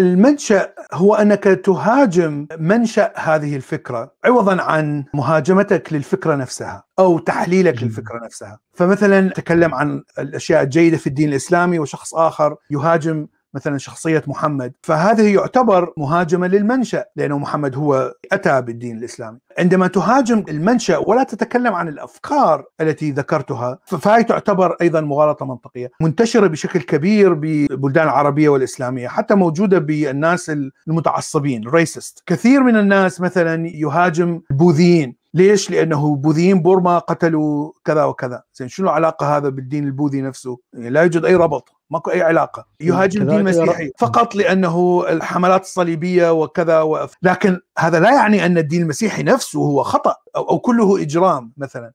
المنشأ هو أنك تهاجم منشأ هذه الفكرة عوضا عن مهاجمتك للفكرة نفسها أو تحليلك جميل. للفكرة نفسها فمثلا تكلم عن الأشياء الجيدة في الدين الإسلامي وشخص آخر يهاجم مثلا شخصية محمد فهذه يعتبر مهاجمه للمنشأ لأنه محمد هو أتى بالدين الإسلامي. عندما تهاجم المنشأ ولا تتكلم عن الأفكار التي ذكرتها فهي تعتبر أيضا مغالطة منطقية. منتشرة بشكل كبير بالبلدان العربية والإسلامية حتى موجودة بالناس المتعصبين كثير من الناس مثلا يهاجم البوذيين. ليش؟ لأنه بوذيين بورما قتلوا كذا وكذا، زين شنو العلاقة هذا بالدين البوذي نفسه؟ يعني لا يوجد أي ربط، ماكو أي علاقة، يهاجم الدين المسيحي فقط لأنه الحملات الصليبية وكذا و... لكن هذا لا يعني أن الدين المسيحي نفسه هو خطأ أو, أو كله إجرام مثلا،